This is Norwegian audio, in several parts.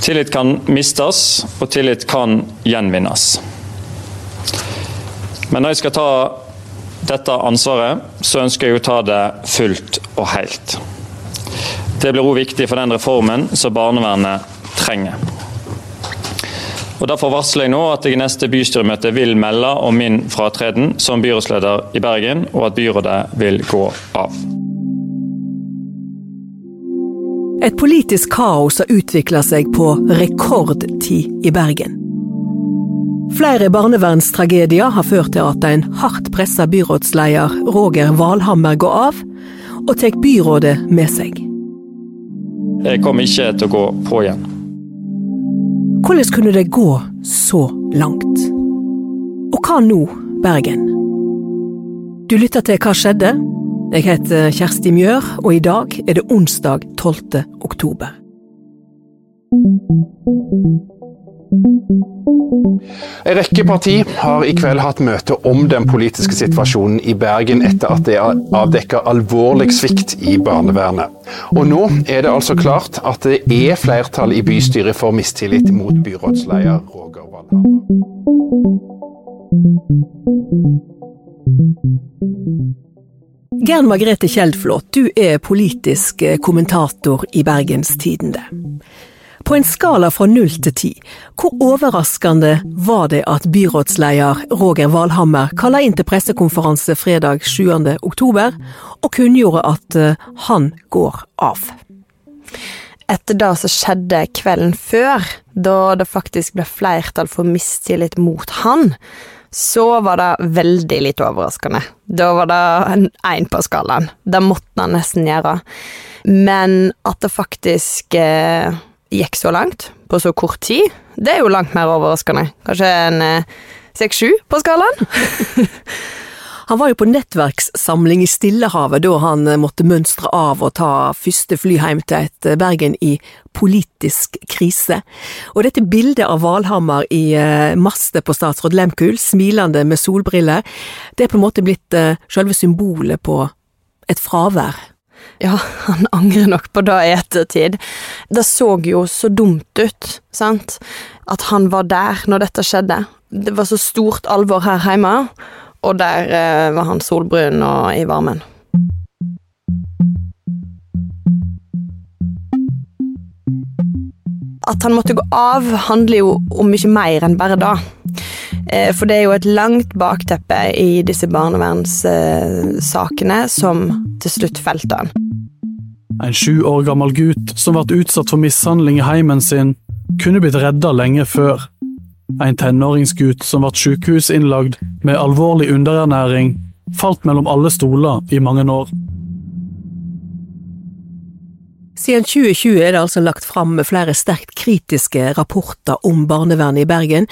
Tillit kan mistes, og tillit kan gjenvinnes. Men når jeg skal ta dette ansvaret, så ønsker jeg å ta det fullt og helt. Det blir òg viktig for den reformen som barnevernet trenger. Og Derfor varsler jeg nå at jeg i neste bystyremøte vil melde om min fratreden som byrådsleder i Bergen, og at byrådet vil gå av. Et politisk kaos har utvikla seg på rekordtid i Bergen. Flere barnevernstragedier har ført til at en hardt pressa byrådsleder Roger Valhammer går av, og tar byrådet med seg. Jeg kommer ikke til å gå på igjen. Hvordan kunne det gå så langt? Og hva nå, Bergen? Du lytter til Hva skjedde? Jeg heter Kjersti Mjør, og i dag er det onsdag 12. oktober. En rekke parti har i kveld hatt møte om den politiske situasjonen i Bergen etter at det er avdekka alvorlig svikt i barnevernet. Og nå er det altså klart at det er flertall i bystyret for mistillit mot byrådsleder Roger Valhammer. Gern Margrethe Kjeldflot, du er politisk eh, kommentator i Bergens Tidende. På en skala fra null til ti, hvor overraskende var det at byrådsleder Roger Valhammer kalla inn til pressekonferanse fredag 7. oktober, og kunngjorde at eh, han går av? Etter det som skjedde kvelden før, da det faktisk ble flertall for mistillit mot han, så var det veldig lite overraskende. Da var det én på skalaen. Det måtte han nesten gjøre. Men at det faktisk eh, gikk så langt på så kort tid, det er jo langt mer overraskende. Kanskje en seks-sju eh, på skalaen? Han var jo på nettverkssamling i Stillehavet da han eh, måtte mønstre av og ta første fly hjem til et eh, Bergen i politisk krise. Og dette bildet av Valhammer i eh, mastet på statsråd Lehmkuhl, smilende med solbriller, det er på en måte blitt selve symbolet på et fravær. Ja, han angrer nok på det i ettertid. Det så jo så dumt ut, sant, at han var der når dette skjedde. Det var så stort alvor her hjemme og der eh, var han solbrun og i varmen. At han måtte gå av, handler jo om mye mer enn bare da. Eh, for det er jo et langt bakteppe i disse barnevernssakene som til slutt felte han. En sju år gammel gutt som ble utsatt for mishandling i heimen sin, kunne blitt redda lenge før. En tenåringsgutt som ble sykehusinnlagd med alvorlig underernæring, falt mellom alle stoler i mange år. Siden 2020 er det altså lagt fram flere sterkt kritiske rapporter om barnevernet i Bergen,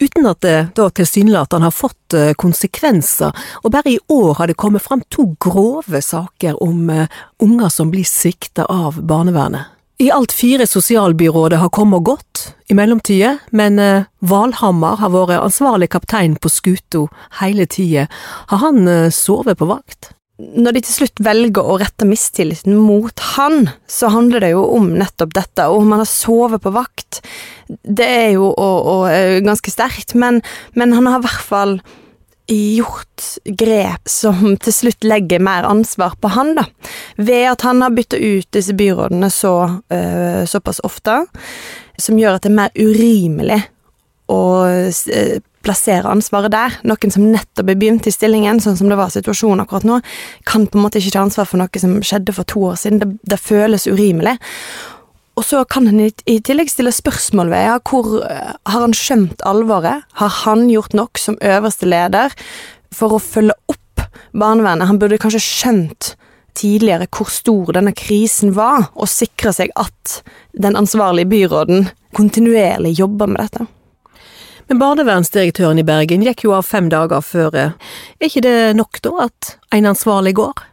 uten at det da tilsynelatende har fått eh, konsekvenser, og bare i år har det kommet fram to grove saker om eh, unger som blir svikta av barnevernet. I alt fire sosialbyråder har kommet og gått i mellomtida, men eh, Valhammer har vært ansvarlig kaptein på skuta hele tida. Har han eh, sovet på vakt? Når de til slutt velger å rette mistilliten mot han, så handler det jo om nettopp dette, og om han har sovet på vakt. Det er jo og, og, eh, ganske sterkt, men, men han har i hvert fall gjort grep som til slutt legger mer ansvar på han, da. Ved at han har bytta ut disse byrådene så, uh, såpass ofte, som gjør at det er mer urimelig å uh, plassere ansvaret der. Noen som nettopp er begynt i stillingen, sånn som det var situasjonen akkurat nå, kan på en måte ikke ta ansvar for noe som skjedde for to år siden. Det, det føles urimelig. Og så kan han i tillegg stille spørsmål ved ja, hvor eh, har han skjønt alvoret? Har han gjort nok som øverste leder for å følge opp barnevernet? Han burde kanskje skjønt tidligere hvor stor denne krisen var, og sikre seg at den ansvarlige byråden kontinuerlig jobber med dette. Men barnevernsdirektøren i Bergen gikk jo av fem dager før. Er ikke det nok, da, at en ansvarlig går?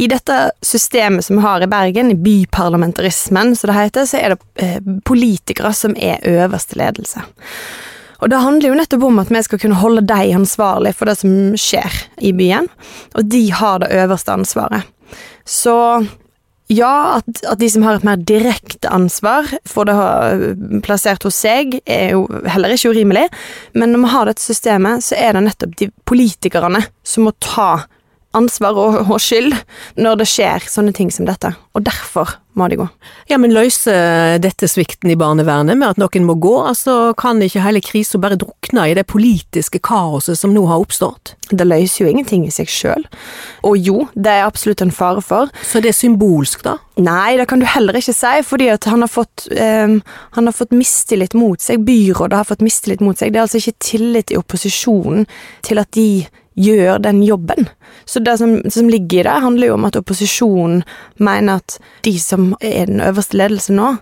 I dette systemet som vi har i Bergen, i byparlamentarismen, så det heter, så er det eh, politikere som er øverste ledelse. Og det handler jo nettopp om at vi skal kunne holde dem ansvarlig for det som skjer i byen, og de har det øverste ansvaret. Så Ja, at, at, de som har et mer direkte ansvar for det plassert hos seg, er jo heller ikke urimelig. Men når vi har dette systemet, så er det nettopp de politikerne som må ta ansvar og, og, skyld når det skjer sånne ting som dette, og derfor må de gå. Ja, men løser dette svikten i barnevernet med at noen må gå, altså kan ikke hele krisa bare drukne i det politiske kaoset som nå har oppstått? Det løser jo ingenting i seg sjøl, og jo, det er absolutt en fare for. Så det er symbolsk, da? Nei, det kan du heller ikke si, fordi at han har fått, um, han har fått mistillit mot seg, byrådet har fått mistillit mot seg, det er altså ikke tillit i opposisjonen til at de gjør den jobben. Så det som, som, ligger i det, handler jo om at opposisjonen mener at de som er den øverste ledelsen nå,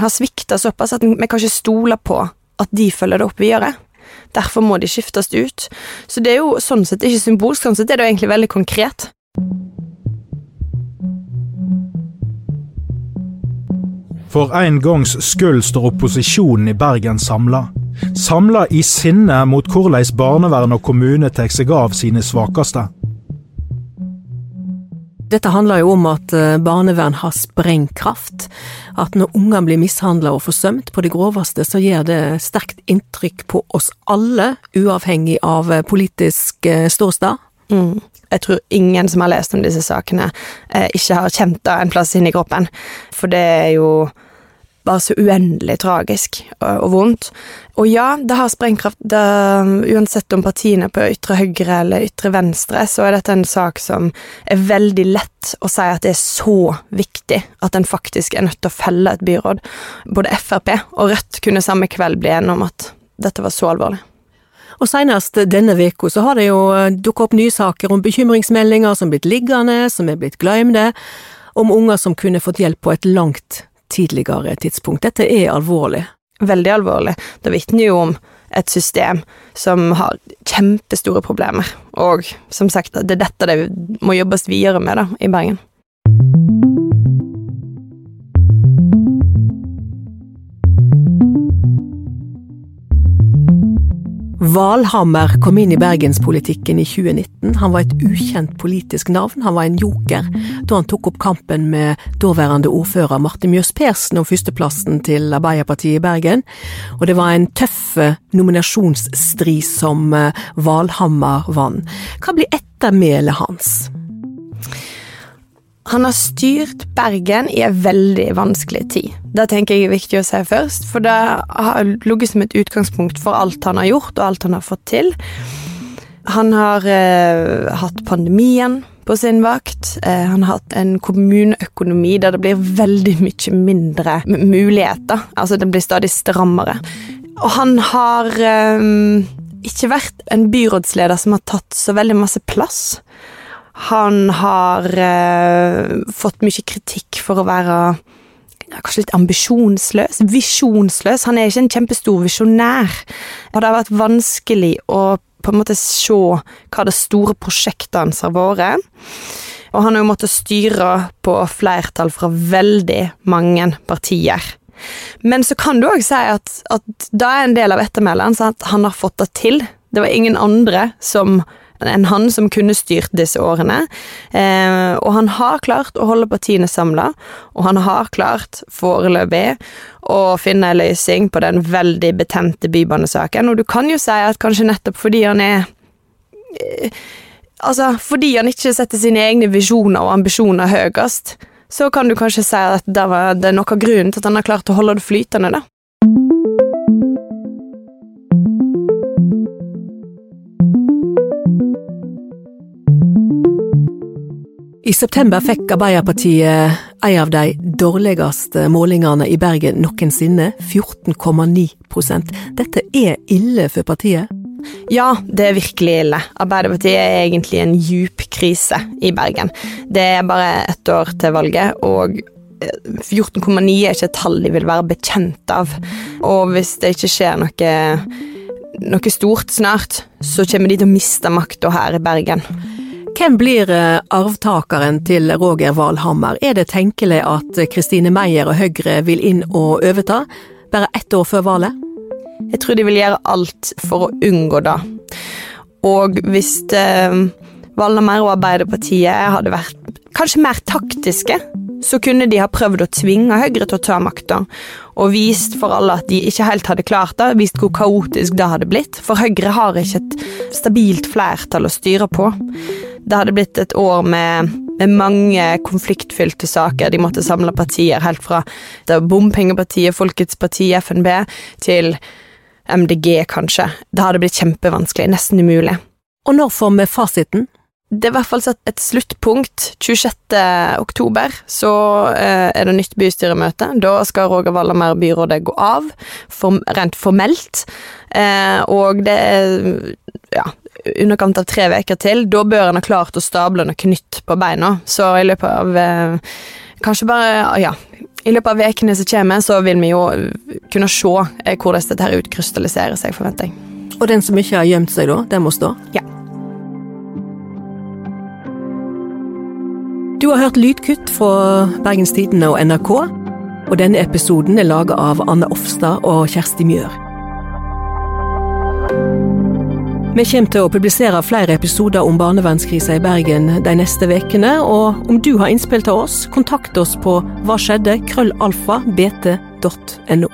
har svikta såpass at vi kan ikke stole på at de følger det opp videre. Derfor må de skiftes ut. Så det er jo sånn sett ikke symbolsk, sånn sett er det jo egentlig veldig konkret. For en gangs skyld står opposisjonen i Bergen samla. Samla i sinne mot hvordan barnevern og kommune tar seg av sine svakeste. Dette handler jo om at eh, barnevern har sprengkraft. At når unger blir mishandla og forsømt på det groveste, så gjør det sterkt inntrykk på oss alle, uavhengig av eh, politisk eh, ståsted. Mm. Jeg tror ingen som har lest om disse sakene, ikke har kjent det en plass inni kroppen. For det er jo bare så uendelig tragisk og, og vondt. Og ja, det har sprengkraft. Det, uansett om partiene på ytre høyre eller ytre venstre, så er dette en sak som er veldig lett å si at det er så viktig at en faktisk er nødt til å felle et byråd. Både Frp og Rødt kunne samme kveld bli enige om at dette var så alvorlig. Og senest denne uka så har det jo dukket opp nye saker om bekymringsmeldinger som er blitt liggende, som er blitt glemte, om unger som kunne fått hjelp på et langt tidligere tidspunkt. Dette er alvorlig. Veldig alvorlig. Det vitner jo om et system som har kjempestore problemer, og som sagt, det er dette det må jobbes videre med da, i Bergen. Valhammer kom inn i bergenspolitikken i 2019. Han var et ukjent politisk navn, han var en joker da han tok opp kampen med daværende ordfører Marte Mjøs Persen om førsteplassen til Arbeiderpartiet i Bergen. Og det var en tøff nominasjonsstri som eh, Valhammer vant. Hva blir ettermælet hans? Han har styrt Bergen i en veldig vanskelig tid. Det tenker jeg er viktig å si først, for det har ligget som et utgangspunkt for alt han har gjort, og alt han har fått til. Han har eh, hatt pandemien på sin vakt. Eh, han har hatt en kommuneøkonomi der det blir veldig mye mindre muligheter. Altså, det blir stadig strammere. Og han har eh, ikke vært en byrådsleder som har tatt så veldig masse plass. Han har eh, fått mye kritikk for å være kanskje litt ambisjonsløs, visjonsløs. Han er ikke en kjempestor visjonær. Og det har vært vanskelig å på en måte se hva det store prosjektet hans har vært. Og han har jo måttet styre på flertall fra veldig mange partier. Men så kan du òg si at, at da er en del av ettermælet at han har fått det til. Det var ingen andre som enn han som kunne styrt disse årene. Eh, og han har klart å holde partiene samla, og han har klart foreløpig å finne en løsning på den veldig betente bybanesaken. Og du kan jo si at kanskje nettopp fordi han er eh, Altså, fordi han ikke setter sine egne visjoner og ambisjoner høyest, så kan du kanskje si at det, var, det er noe av grunnen til at han har klart å holde det flytende, da. I september fikk Arbeiderpartiet en av de dårligste målingene i Bergen noensinne, 14,9% Dette er ille for partiet? Ja, det er virkelig ille. Arbeiderpartiet er egentlig en djup krise i Bergen. Det er bare ett år til valget, og 14,9 er ikke et tall de vil være bekjent av. Og hvis det ikke skjer noe, noe stort snart, så kommer de til å miste makta her i Bergen. Hvem blir eh, arvtakeren til Roger Valhammer? Er det tenkelig at Kristine Meyer og Høyre vil inn og overta, bare ett år før valget? Jeg tror de vil gjøre alt for å unngå det. Og hvis eh, Valhammer og Arbeiderpartiet hadde vært kanskje mer taktiske, så kunne de ha prøvd å tvinge Høyre til å ta makta, og vist for alle at de ikke helt hadde klart det, vist hvor kaotisk det hadde blitt, for Høyre har ikke et stabilt flertall å styre på. Det hadde blitt et år med med mange konfliktfylte saker. De måtte samle partier helt fra bompengepartiet, Folkets parti, FNB, til MDG, kanskje. Det hadde blitt kjempevanskelig, nesten umulig. Og når får vi fasiten? Det er i hvert fall satt et sluttpunkt. 26. oktober så eh, er det nytt bystyremøte. Da skal Roger Wallamer byrådet gå av, rent formelt. Eh, og det er ja, underkant av tre uker til. Da bør en ha klart å stable noe nytt på beina. Så i løpet av eh, Kanskje bare Ja. I løpet av ukene som kommer, så vil vi jo kunne se eh, hvordan dette her utkrystalliserer seg, forventer jeg. Og den som ikke har gjemt seg, da? Den må stå? Ja. Du har hørt lydkutt fra Bergens Tidende og NRK, og denne episoden er laga av Anne Offstad og Kjersti Mjør. Vi kommer til å publisere flere episoder om barnevernskrisa i Bergen de neste ukene, og om du har innspill til oss, kontakt oss på hva skjedde krøllalfa bt.no.